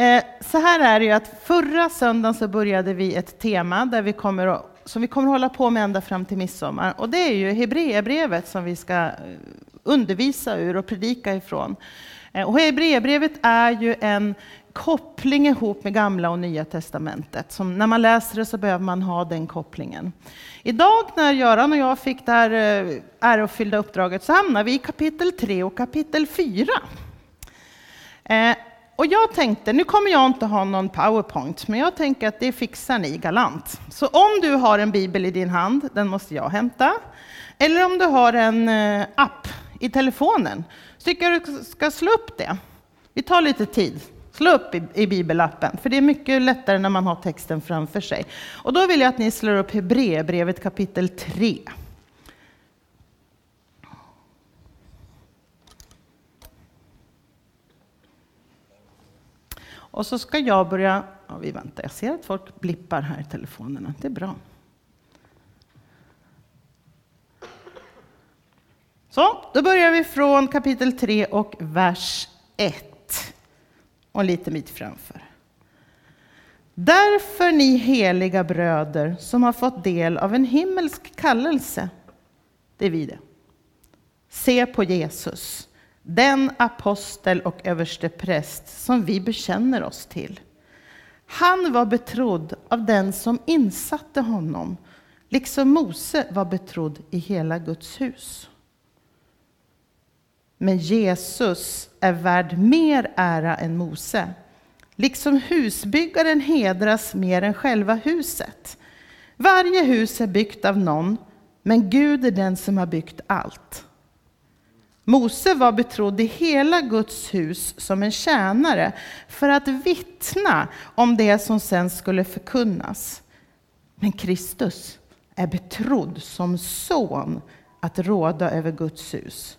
Eh, så här är det ju att förra söndagen så började vi ett tema där vi kommer att, som vi kommer att hålla på med ända fram till midsommar. Och det är ju Hebreerbrevet som vi ska eh, undervisa ur och predika ifrån. Eh, och Hebreerbrevet är ju en koppling ihop med Gamla och Nya Testamentet. Som när man läser det så behöver man ha den kopplingen. Idag när Göran och jag fick det här eh, ärofyllda uppdraget så hamnar vi i kapitel 3 och kapitel 4. Och jag tänkte, nu kommer jag inte ha någon powerpoint, men jag tänker att det fixar ni galant. Så om du har en bibel i din hand, den måste jag hämta. Eller om du har en eh, app i telefonen, så tycker jag du ska slå upp det. Vi tar lite tid. Slå upp i, i bibelappen, för det är mycket lättare när man har texten framför sig. Och då vill jag att ni slår upp Hebreerbrevet kapitel 3. Och så ska jag börja... Ja, vi väntar. Jag ser att folk blippar här i telefonerna. Det är bra. Så, då börjar vi från kapitel 3 och vers 1. Och lite mitt framför. Därför ni heliga bröder som har fått del av en himmelsk kallelse, det är vi det. Se på Jesus den apostel och överstepräst som vi bekänner oss till. Han var betrodd av den som insatte honom, liksom Mose var betrodd i hela Guds hus. Men Jesus är värd mer ära än Mose, liksom husbyggaren hedras mer än själva huset. Varje hus är byggt av någon, men Gud är den som har byggt allt. Mose var betrodd i hela Guds hus som en tjänare för att vittna om det som sen skulle förkunnas. Men Kristus är betrodd som son att råda över Guds hus.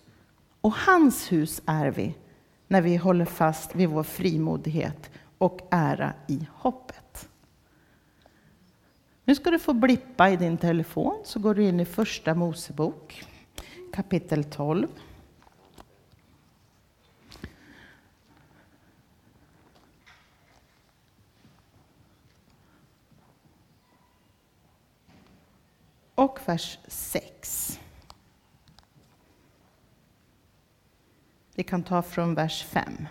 Och hans hus är vi när vi håller fast vid vår frimodighet och ära i hoppet. Nu ska du få blippa i din telefon så går du in i första Mosebok kapitel 12. Och vers 6. Vi kan ta från vers 5.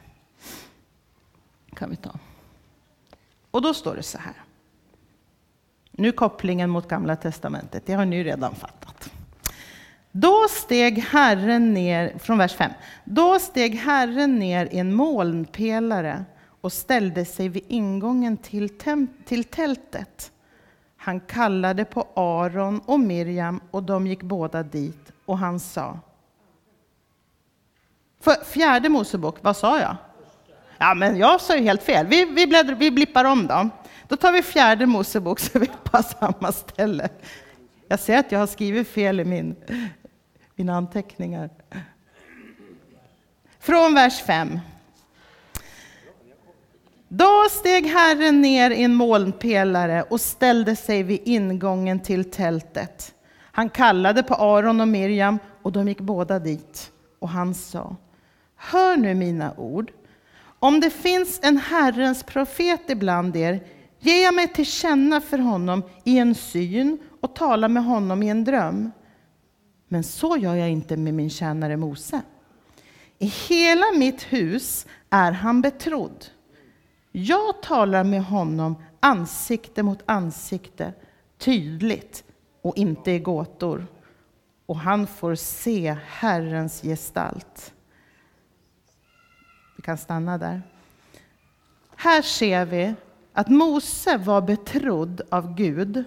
Kan vi ta. Och då står det så här. Nu kopplingen mot Gamla Testamentet, det har ni redan fattat. Då steg Herren ner, från vers 5. Då steg Herren ner i en molnpelare och ställde sig vid ingången till, till tältet. Han kallade på Aron och Miriam och de gick båda dit och han sa. För fjärde Mosebok, vad sa jag? Ja, men jag sa ju helt fel. Vi, vi, bläddrar, vi blippar om då. Då tar vi fjärde Mosebok så vi är på samma ställe. Jag ser att jag har skrivit fel i min, mina anteckningar. Från vers 5. Då steg Herren ner i en molnpelare och ställde sig vid ingången till tältet. Han kallade på Aron och Miriam och de gick båda dit. Och han sa, hör nu mina ord. Om det finns en Herrens profet ibland er, ger jag mig till känna för honom i en syn och talar med honom i en dröm. Men så gör jag inte med min tjänare Mose. I hela mitt hus är han betrodd. Jag talar med honom ansikte mot ansikte, tydligt och inte i gåtor. Och han får se Herrens gestalt. Vi kan stanna där. Här ser vi att Mose var betrodd av Gud.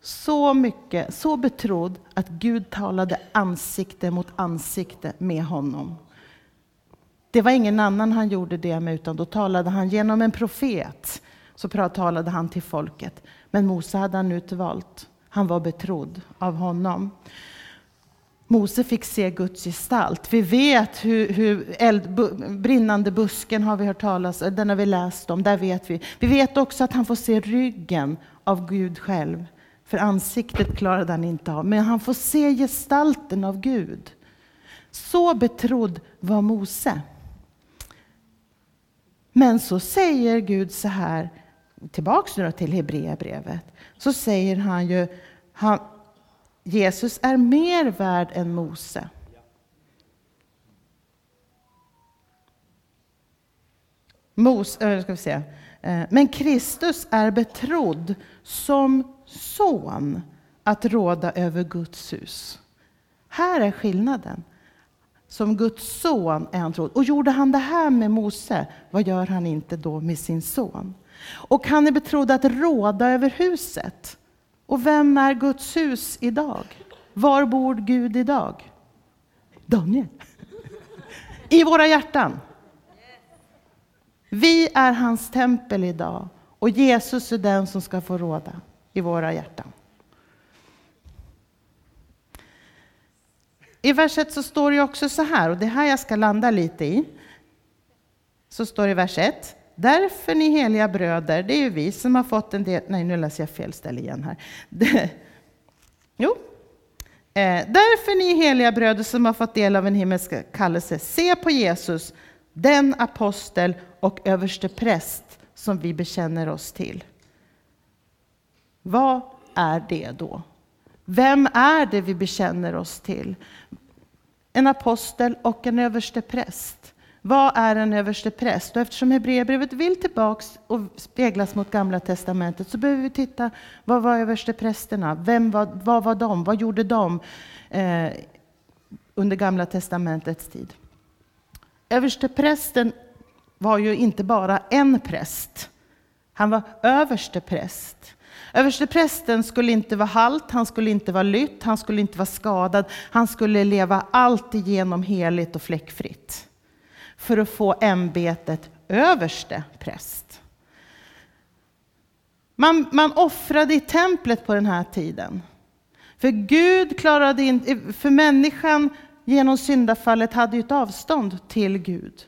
Så mycket, så betrodd att Gud talade ansikte mot ansikte med honom. Det var ingen annan han gjorde det med, utan då talade han genom en profet. Så talade han till folket. Men Mose hade han utvalt. Han var betrodd av honom. Mose fick se Guds gestalt. Vi vet hur, hur eld, brinnande busken har vi hört talas om. den har vi läst om. Där vet vi. Vi vet också att han får se ryggen av Gud själv. För ansiktet klarade han inte av. Men han får se gestalten av Gud. Så betrodd var Mose. Men så säger Gud så här, tillbaks nu till Hebreerbrevet, så säger han ju, han, Jesus är mer värd än Mose. Mos, äh, ska vi se. Eh, men Kristus är betrodd som son att råda över Guds hus. Här är skillnaden. Som Guds son är han trodd. Och gjorde han det här med Mose, vad gör han inte då med sin son? Och han är betrodd att råda över huset. Och vem är Guds hus idag? Var bor Gud idag? Daniel. I våra hjärtan. Vi är hans tempel idag och Jesus är den som ska få råda i våra hjärtan. I vers 1 så står det också så här, och det här jag ska landa lite i. Så står det i vers 1. Därför ni heliga bröder, det är ju vi som har fått en del... Nej, nu läser jag fel ställe igen här. Det, jo. Eh, därför ni heliga bröder som har fått del av en himmelsk kallelse, se på Jesus, den apostel och överste präst som vi bekänner oss till. Vad är det då? Vem är det vi bekänner oss till? En apostel och en överste präst. Vad är en överste präst? Och eftersom Hebreerbrevet vill tillbaks och speglas mot Gamla testamentet så behöver vi titta, vad var överste prästerna? Vem var, vad var de? Vad gjorde de eh, under Gamla testamentets tid? Översteprästen var ju inte bara en präst. Han var överste präst. Översteprästen skulle inte vara halt, han skulle inte vara lytt, han skulle inte vara skadad. Han skulle leva alltigenom heligt och fläckfritt för att få ämbetet överste präst. Man, man offrade i templet på den här tiden. För Gud klarade in, för människan genom syndafallet hade ju ett avstånd till Gud.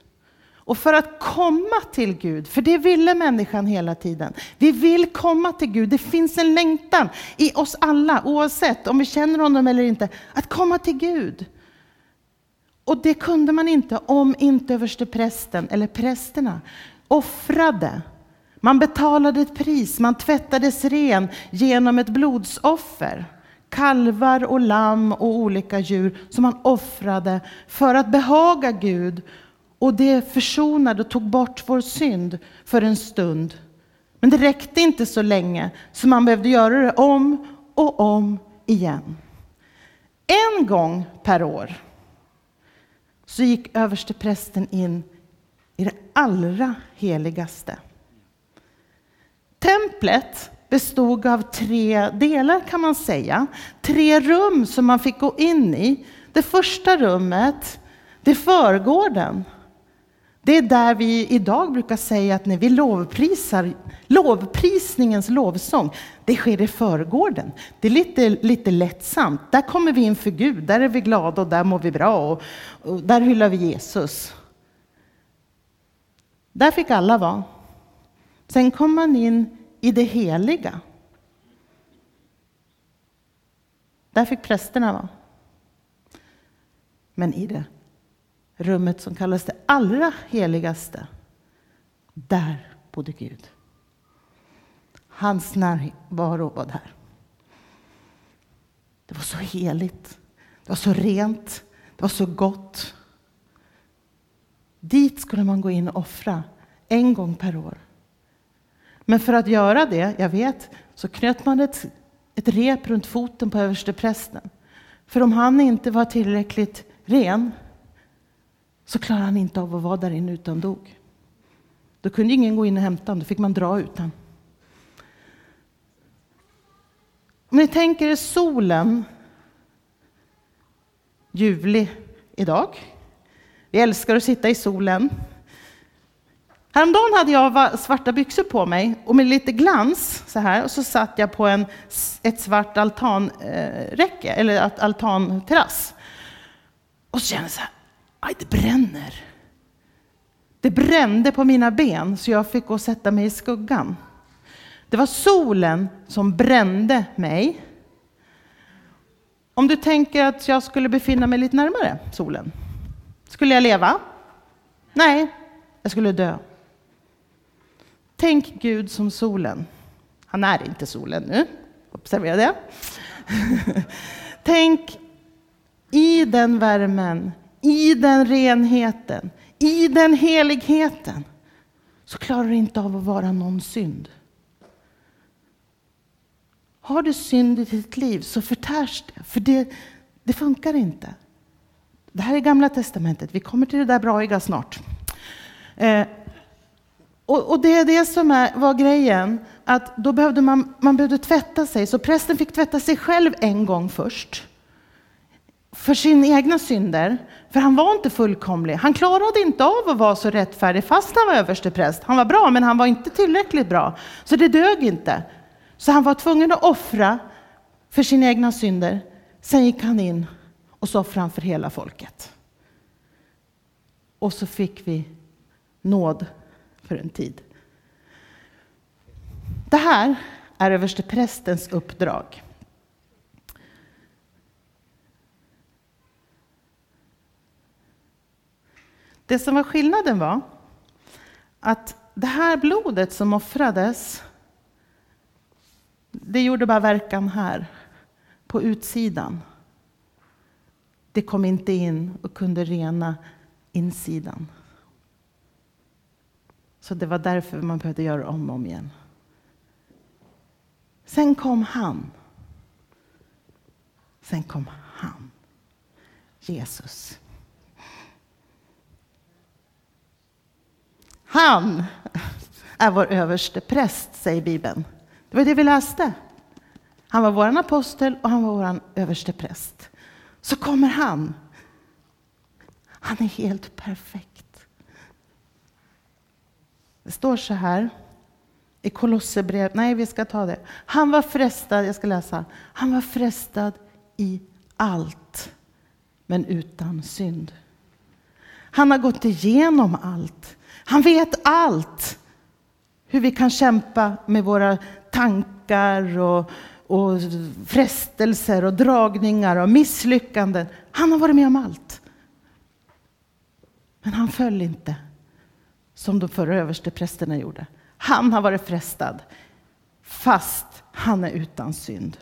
Och för att komma till Gud, för det ville människan hela tiden. Vi vill komma till Gud. Det finns en längtan i oss alla, oavsett om vi känner honom eller inte, att komma till Gud. Och det kunde man inte om inte översteprästen eller prästerna offrade. Man betalade ett pris, man tvättades ren genom ett blodsoffer kalvar och lamm och olika djur som man offrade för att behaga Gud. Och det försonade och tog bort vår synd för en stund. Men det räckte inte så länge, så man behövde göra det om och om igen. En gång per år så gick översteprästen in i det allra heligaste. Templet bestod av tre delar kan man säga. Tre rum som man fick gå in i. Det första rummet, det är förgården. Det är där vi idag brukar säga att när vi lovprisar, lovprisningens lovsång, det sker i förgården. Det är lite, lite lättsamt. Där kommer vi inför Gud, där är vi glada och där mår vi bra och, och där hyllar vi Jesus. Där fick alla vara. Sen kom man in i det heliga. Där fick prästerna vara. Men i det rummet som kallas det allra heligaste, där bodde Gud. Hans närvaro var där. Det var så heligt, det var så rent, det var så gott. Dit skulle man gå in och offra en gång per år. Men för att göra det, jag vet, så knöt man ett, ett rep runt foten på översteprästen. För om han inte var tillräckligt ren så klarade han inte av att vara där inne utan dog. Då kunde ingen gå in och hämta honom, då fick man dra ut honom. Om ni tänker er solen ljuvlig idag. Vi älskar att sitta i solen. Häromdagen hade jag svarta byxor på mig och med lite glans så här och så satt jag på en, ett svart altanräcke, eller altanterrass. Och så kände jag så här, aj det bränner. Det brände på mina ben så jag fick gå och sätta mig i skuggan. Det var solen som brände mig. Om du tänker att jag skulle befinna mig lite närmare solen, skulle jag leva? Nej, jag skulle dö. Tänk Gud som solen. Han är inte solen nu, observera det. Tänk i den värmen, i den renheten, i den heligheten så klarar du inte av att vara någon synd. Har du synd i ditt liv så förtärs det, för det, det funkar inte. Det här är Gamla Testamentet, vi kommer till det där braiga snart. Eh, och, och, det är det som är, var grejen, att då behövde man, man behövde tvätta sig, så prästen fick tvätta sig själv en gång först. För sina egna synder, för han var inte fullkomlig. Han klarade inte av att vara så rättfärdig fast han var överstepräst. Han var bra, men han var inte tillräckligt bra. Så det dög inte. Så han var tvungen att offra för sina egna synder. Sen gick han in och så offrade han för hela folket. Och så fick vi nåd för en tid. Det här är översteprästens uppdrag. Det som var skillnaden var att det här blodet som offrades, det gjorde bara verkan här, på utsidan. Det kom inte in och kunde rena insidan. Så det var därför man behövde göra om och om igen. Sen kom han. Sen kom han. Jesus. Han är vår överste präst, säger Bibeln. Det var det vi läste. Han var vår apostel och han var vår överste präst. Så kommer han. Han är helt perfekt. Det står så här i Kolosserbrevet. Nej, vi ska ta det. Han var frestad, jag ska läsa. Han var frestad i allt, men utan synd. Han har gått igenom allt. Han vet allt. Hur vi kan kämpa med våra tankar och, och frestelser och dragningar och misslyckanden. Han har varit med om allt. Men han föll inte som de förra översteprästerna gjorde. Han har varit frestad fast han är utan synd.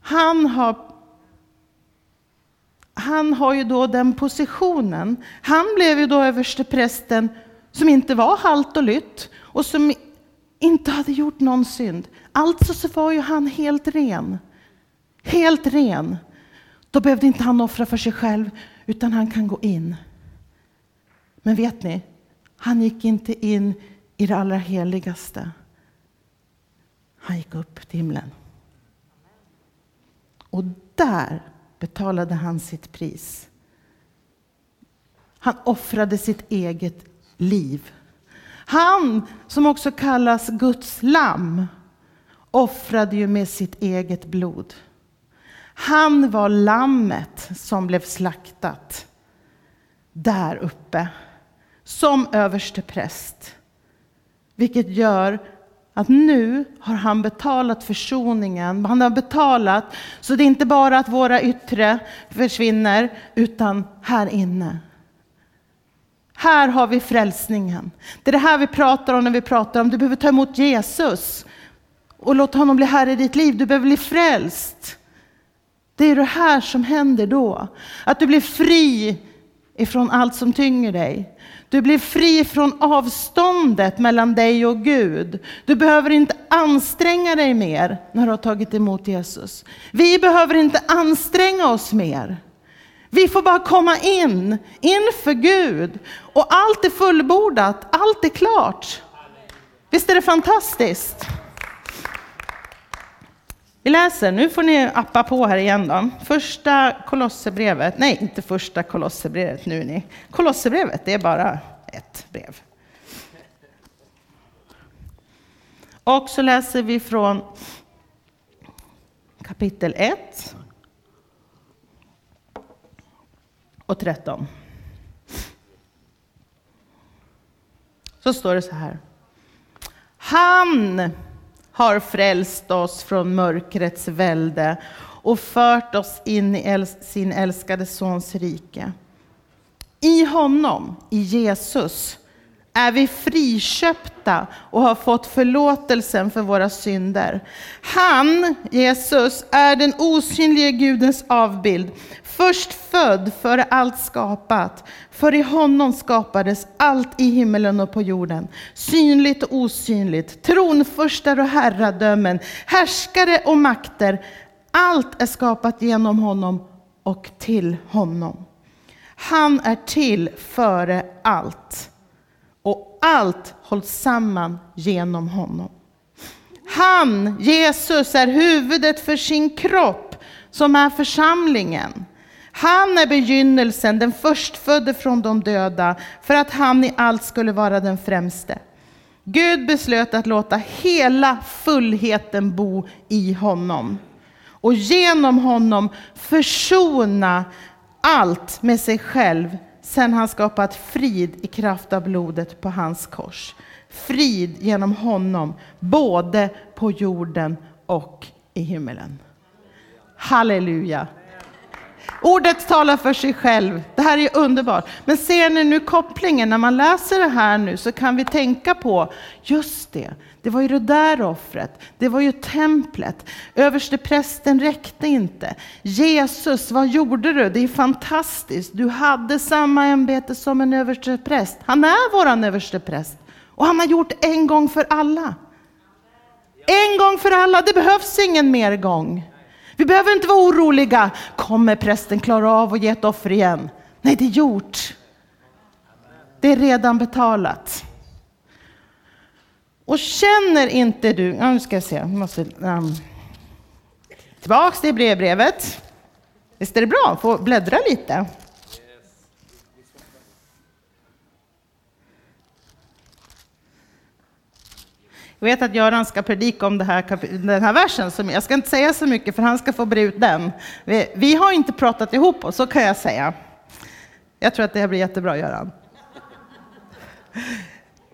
Han har han har ju då den positionen. Han blev ju då översteprästen som inte var halt och lytt och som inte hade gjort någon synd. Alltså så var ju han helt ren. Helt ren. Då behövde inte han offra för sig själv, utan han kan gå in. Men vet ni, han gick inte in i det allra heligaste. Han gick upp till himlen. Och där betalade han sitt pris. Han offrade sitt eget liv. Han, som också kallas Guds lamm, offrade ju med sitt eget blod. Han var lammet som blev slaktat där uppe som överste präst. Vilket gör att nu har han betalat försoningen. Han har betalat så det är inte bara att våra yttre försvinner, utan här inne. Här har vi frälsningen. Det är det här vi pratar om när vi pratar om du behöver ta emot Jesus och låta honom bli Herre i ditt liv. Du behöver bli frälst. Det är det här som händer då. Att du blir fri ifrån allt som tynger dig. Du blir fri från avståndet mellan dig och Gud. Du behöver inte anstränga dig mer när du har tagit emot Jesus. Vi behöver inte anstränga oss mer. Vi får bara komma in, inför Gud. Och allt är fullbordat, allt är klart. Visst är det fantastiskt? Vi läser, nu får ni appa på här igen då. Första Kolosserbrevet, nej inte första Kolosserbrevet nu ni. Kolosserbrevet, det är bara ett brev. Och så läser vi från kapitel 1 och 13. Så står det så här. Han har frälst oss från mörkrets välde och fört oss in i sin älskade Sons rike. I honom, i Jesus, är vi friköpta och har fått förlåtelsen för våra synder. Han, Jesus, är den osynlige Gudens avbild, först född före allt skapat. För i honom skapades allt i himmelen och på jorden, synligt och osynligt, tronfurstar och herradömen, härskare och makter. Allt är skapat genom honom och till honom. Han är till före allt allt hålls samman genom honom. Han, Jesus, är huvudet för sin kropp som är församlingen. Han är begynnelsen, den förstfödde från de döda, för att han i allt skulle vara den främste. Gud beslöt att låta hela fullheten bo i honom och genom honom försona allt med sig själv sen han skapat frid i kraft av blodet på hans kors. Frid genom honom, både på jorden och i himmelen. Halleluja! Ordet talar för sig själv. Det här är underbart. Men ser ni nu kopplingen? När man läser det här nu så kan vi tänka på, just det, det var ju det där offret. Det var ju templet. Översteprästen räckte inte. Jesus, vad gjorde du? Det är fantastiskt. Du hade samma ämbete som en överstepräst. Han är våran överstepräst. Och han har gjort en gång för alla. En gång för alla. Det behövs ingen mer gång. Vi behöver inte vara oroliga. Kommer prästen klara av att ge ett offer igen? Nej, det är gjort. Det är redan betalat. Och känner inte du, ja, nu ska jag se, jag måste, um, tillbaks till brevbrevet. Visst är det bra? Få bläddra lite. Jag vet att Göran ska predika om det här, den här versen, så jag ska inte säga så mycket för han ska få bre ut den. Vi, vi har inte pratat ihop oss, så kan jag säga. Jag tror att det här blir jättebra, Göran.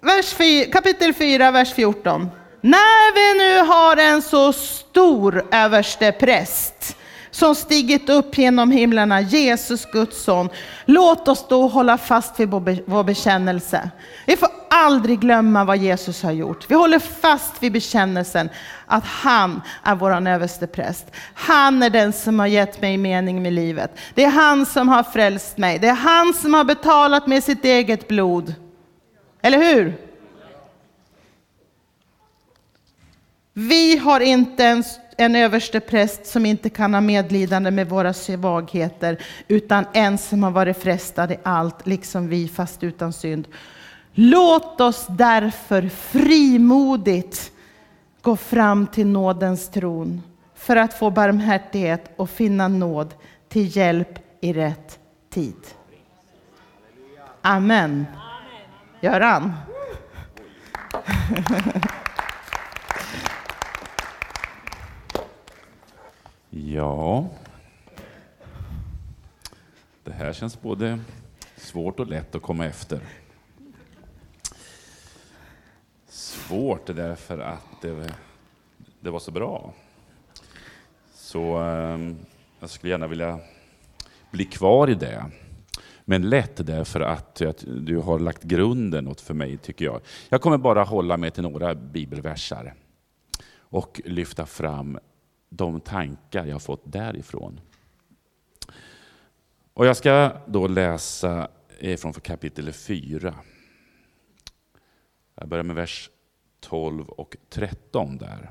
Vers 4, kapitel 4, vers 14. När vi nu har en så stor överste präst som stigit upp genom himlarna, Jesus Guds son. Låt oss då hålla fast vid vår bekännelse. Vi får aldrig glömma vad Jesus har gjort. Vi håller fast vid bekännelsen att han är vår överste präst. Han är den som har gett mig mening med livet. Det är han som har frälst mig. Det är han som har betalat med sitt eget blod. Eller hur? Vi har inte en, en överste präst som inte kan ha medlidande med våra svagheter, utan en som har varit frestad i allt, liksom vi, fast utan synd. Låt oss därför frimodigt gå fram till nådens tron för att få barmhärtighet och finna nåd till hjälp i rätt tid. Amen. Göran? Ja, det här känns både svårt och lätt att komma efter. Svårt därför att det, det var så bra. Så eh, jag skulle gärna vilja bli kvar i det. Men lätt därför att, att du har lagt grunden åt för mig, tycker jag. Jag kommer bara hålla mig till några bibelversar och lyfta fram de tankar jag fått därifrån. Och jag ska då läsa från kapitel 4. Jag börjar med vers 12 och 13 där.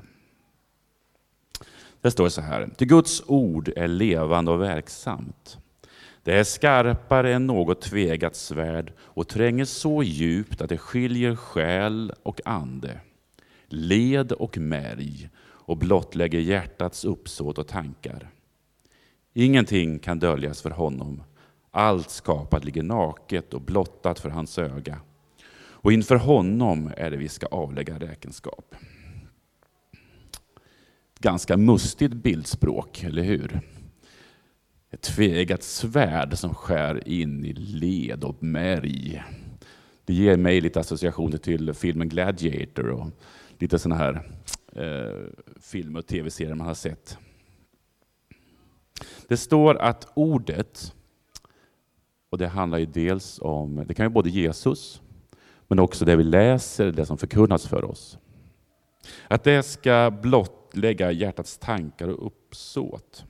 Det står så här. Till Guds ord är levande och verksamt. Det är skarpare än något tvegat svärd och tränger så djupt att det skiljer själ och ande, led och märg och blottlägger hjärtats uppsåt och tankar. Ingenting kan döljas för honom. Allt skapat ligger naket och blottat för hans öga. Och inför honom är det vi ska avlägga räkenskap. Ganska mustigt bildspråk, eller hur? Ett tvegat svärd som skär in i led och märg. Det ger mig lite associationer till filmen Gladiator och lite sådana här eh, filmer och tv-serier man har sett. Det står att ordet, och det handlar ju dels om, det kan ju både Jesus, men också det vi läser, det som förkunnas för oss. Att det ska blottlägga hjärtats tankar och uppsåt.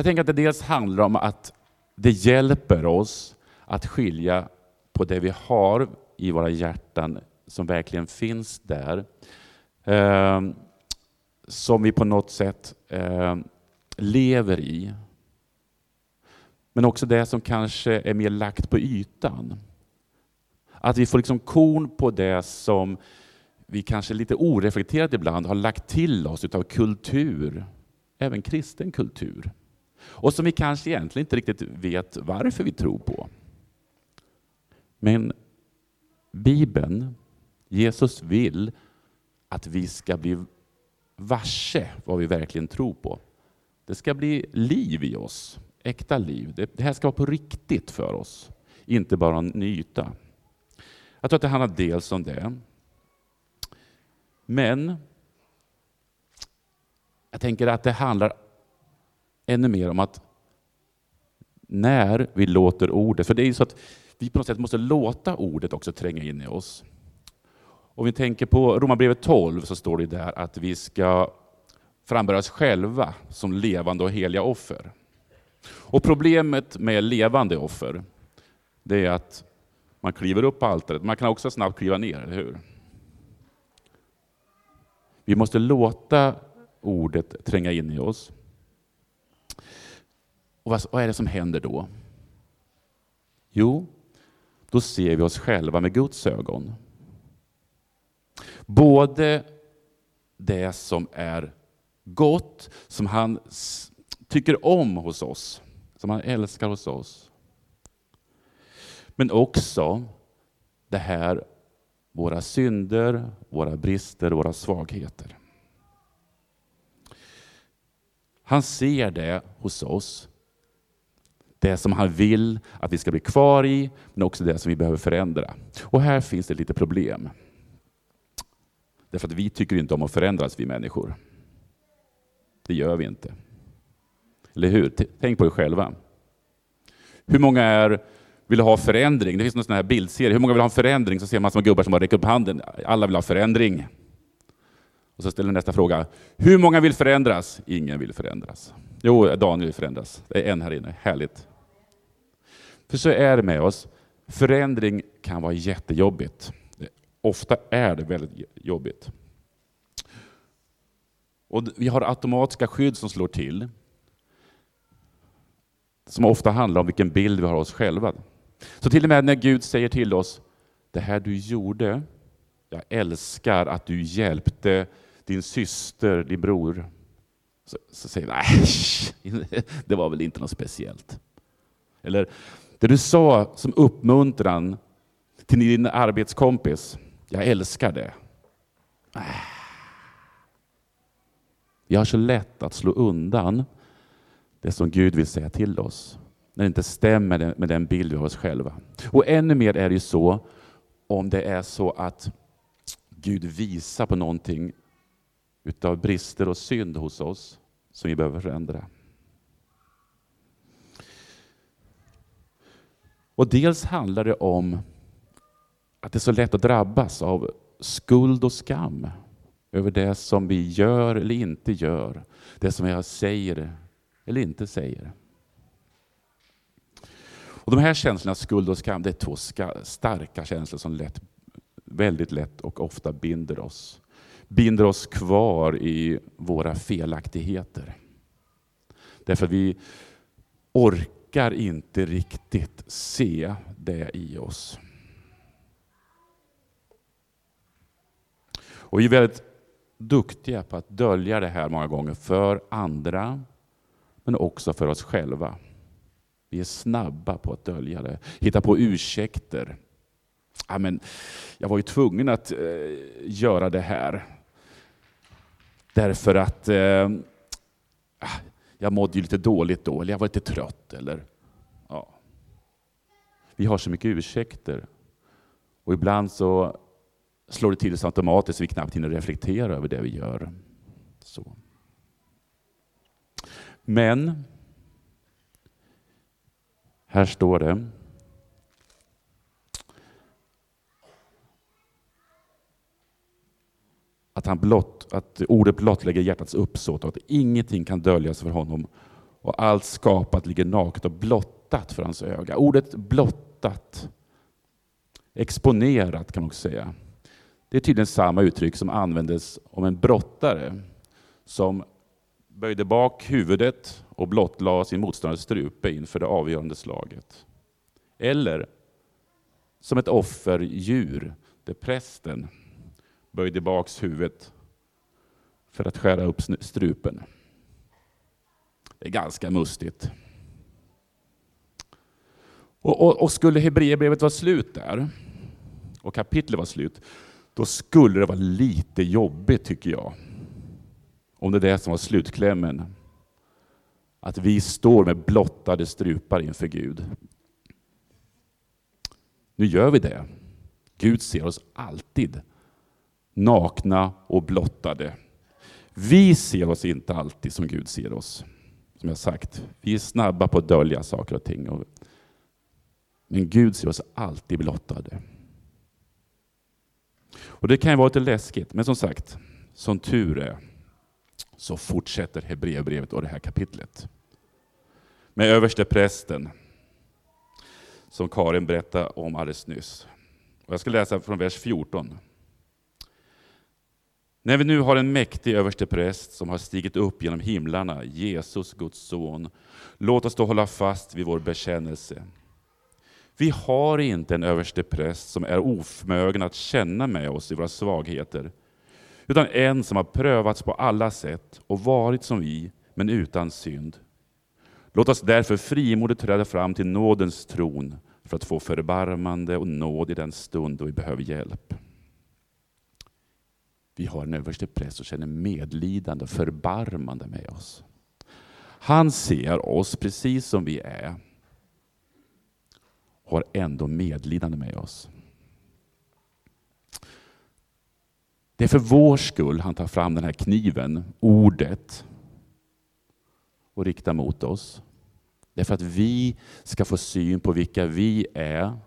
Jag tänker att det dels handlar om att det hjälper oss att skilja på det vi har i våra hjärtan som verkligen finns där. Eh, som vi på något sätt eh, lever i. Men också det som kanske är mer lagt på ytan. Att vi får liksom korn på det som vi kanske lite oreflekterat ibland har lagt till oss utav kultur, även kristen kultur. Och som vi kanske egentligen inte riktigt vet varför vi tror på. Men Bibeln, Jesus vill att vi ska bli varse vad vi verkligen tror på. Det ska bli liv i oss, äkta liv. Det, här ska vara på riktigt för oss, inte bara en yta. Jag tror att det handlar dels om det. Men jag tänker att det handlar ännu mer om att när vi låter ordet, för det är ju så att vi på något sätt måste låta ordet också tränga in i oss. Om vi tänker på Romarbrevet 12 så står det där att vi ska frambära oss själva som levande och heliga offer. Och problemet med levande offer, det är att man kliver upp på altaret, man kan också snabbt kliva ner, eller hur? Vi måste låta ordet tränga in i oss. Och vad är det som händer då? Jo, då ser vi oss själva med Guds ögon. Både det som är gott, som han tycker om hos oss, som han älskar hos oss. Men också det här, våra synder, våra brister, våra svagheter. Han ser det hos oss det som han vill att vi ska bli kvar i, men också det som vi behöver förändra. Och här finns det lite problem. Därför att vi tycker inte om att förändras, vi människor. Det gör vi inte. Eller hur? Tänk på er själva. Hur många är, vill ha förändring? Det finns någon sån här bildserie. Hur många vill ha en förändring? Så ser man som gubbar som bara räcker upp handen. Alla vill ha förändring. Och så ställer nästa fråga. Hur många vill förändras? Ingen vill förändras. Jo, Daniel vill förändras. Det är en här inne. Härligt. För så är det med oss. Förändring kan vara jättejobbigt. Ofta är det väldigt jobbigt. Och vi har automatiska skydd som slår till. Som ofta handlar om vilken bild vi har av oss själva. Så till och med när Gud säger till oss, det här du gjorde, jag älskar att du hjälpte din syster, din bror. Så, så säger vi, nej, det var väl inte något speciellt. Eller, det du sa som uppmuntran till din arbetskompis, jag älskar det. Vi har så lätt att slå undan det som Gud vill säga till oss, när det inte stämmer med den bild vi har av oss själva. Och ännu mer är det ju så om det är så att Gud visar på någonting utav brister och synd hos oss som vi behöver förändra. Och dels handlar det om att det är så lätt att drabbas av skuld och skam över det som vi gör eller inte gör, det som jag säger eller inte säger. Och de här känslorna, skuld och skam, det är två starka känslor som lätt, väldigt lätt och ofta binder oss. Binder oss kvar i våra felaktigheter. Därför vi orkar orkar inte riktigt se det i oss. Och vi är väldigt duktiga på att dölja det här många gånger för andra, men också för oss själva. Vi är snabba på att dölja det, hitta på ursäkter. Ja, men jag var ju tvungen att eh, göra det här. Därför att eh, ah, jag mådde ju lite dåligt då, eller jag var lite trött. Eller, ja. Vi har så mycket ursäkter. Och ibland så slår det till så automatiskt så vi knappt hinner reflektera över det vi gör. Så. Men här står det att, han blott, att ordet blottlägger hjärtats uppsåt och att ingenting kan döljas för honom och allt skapat ligger naket och blottat för hans öga. Ordet blottat, exponerat kan man också säga. Det är tydligen samma uttryck som användes om en brottare som böjde bak huvudet och blottlade sin motståndares strupe inför det avgörande slaget. Eller som ett offerdjur där prästen böjde baks huvudet för att skära upp strupen. Det är ganska mustigt. Och, och, och skulle Hebreerbrevet vara slut där, och kapitlet var slut, då skulle det vara lite jobbigt tycker jag. Om det är det som var slutklämmen. Att vi står med blottade strupar inför Gud. Nu gör vi det. Gud ser oss alltid nakna och blottade. Vi ser oss inte alltid som Gud ser oss. Som jag sagt, vi är snabba på att dölja saker och ting. Men Gud ser oss alltid blottade. Och Det kan ju vara lite läskigt, men som sagt, som tur är så fortsätter Hebreerbrevet och det här kapitlet. Med överste prästen som Karin berättade om alldeles nyss. Och jag ska läsa från vers 14. När vi nu har en mäktig överstepräst som har stigit upp genom himlarna, Jesus, Guds son, låt oss då hålla fast vid vår bekännelse. Vi har inte en överstepräst som är oförmögen att känna med oss i våra svagheter, utan en som har prövats på alla sätt och varit som vi, men utan synd. Låt oss därför frimodigt träda fram till nådens tron för att få förbarmande och nåd i den stund då vi behöver hjälp. Vi har en överste präst som känner medlidande och förbarmande med oss. Han ser oss precis som vi är och har ändå medlidande med oss. Det är för vår skull han tar fram den här kniven, ordet, och riktar mot oss. Det är för att vi ska få syn på vilka vi är.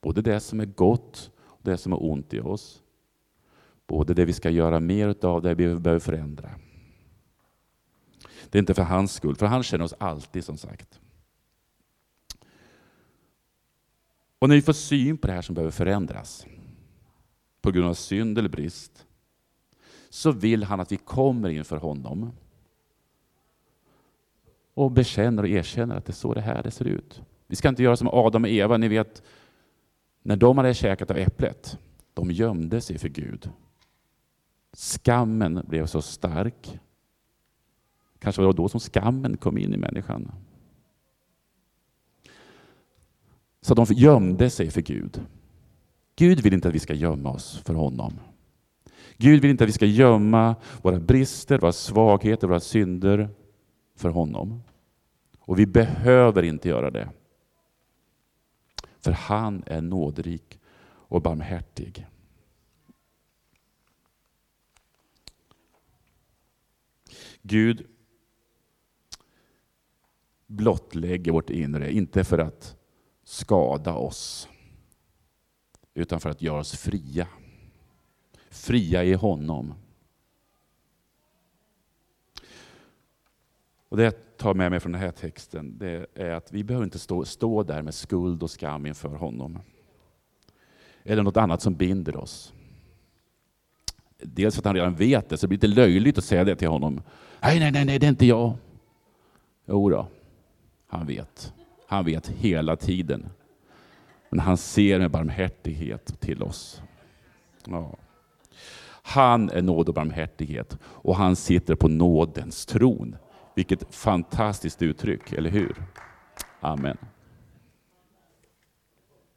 Både det som är gott och det som är ont i oss. Både det vi ska göra mer av, det vi behöver förändra. Det är inte för hans skull, för han känner oss alltid som sagt. Och när vi får syn på det här som behöver förändras, på grund av synd eller brist, så vill han att vi kommer inför honom och bekänner och erkänner att det är så det här det ser ut. Vi ska inte göra som Adam och Eva, ni vet, när de hade käkat av äpplet, de gömde sig för Gud. Skammen blev så stark. Kanske var det då som skammen kom in i människan. Så de gömde sig för Gud. Gud vill inte att vi ska gömma oss för honom. Gud vill inte att vi ska gömma våra brister, våra svagheter, våra synder för honom. Och vi behöver inte göra det. För han är nådrik och barmhärtig. Gud blottlägger vårt inre, inte för att skada oss, utan för att göra oss fria. Fria i honom. Och Det jag tar med mig från den här texten det är att vi behöver inte stå, stå där med skuld och skam inför honom. Eller något annat som binder oss. Dels för att han redan vet det, så det blir lite löjligt att säga det till honom. Nej, nej, nej, nej det är inte jag. Jo då, han vet. Han vet hela tiden. Men han ser med barmhärtighet till oss. Ja. Han är nåd och barmhärtighet och han sitter på nådens tron. Vilket fantastiskt uttryck, eller hur? Amen.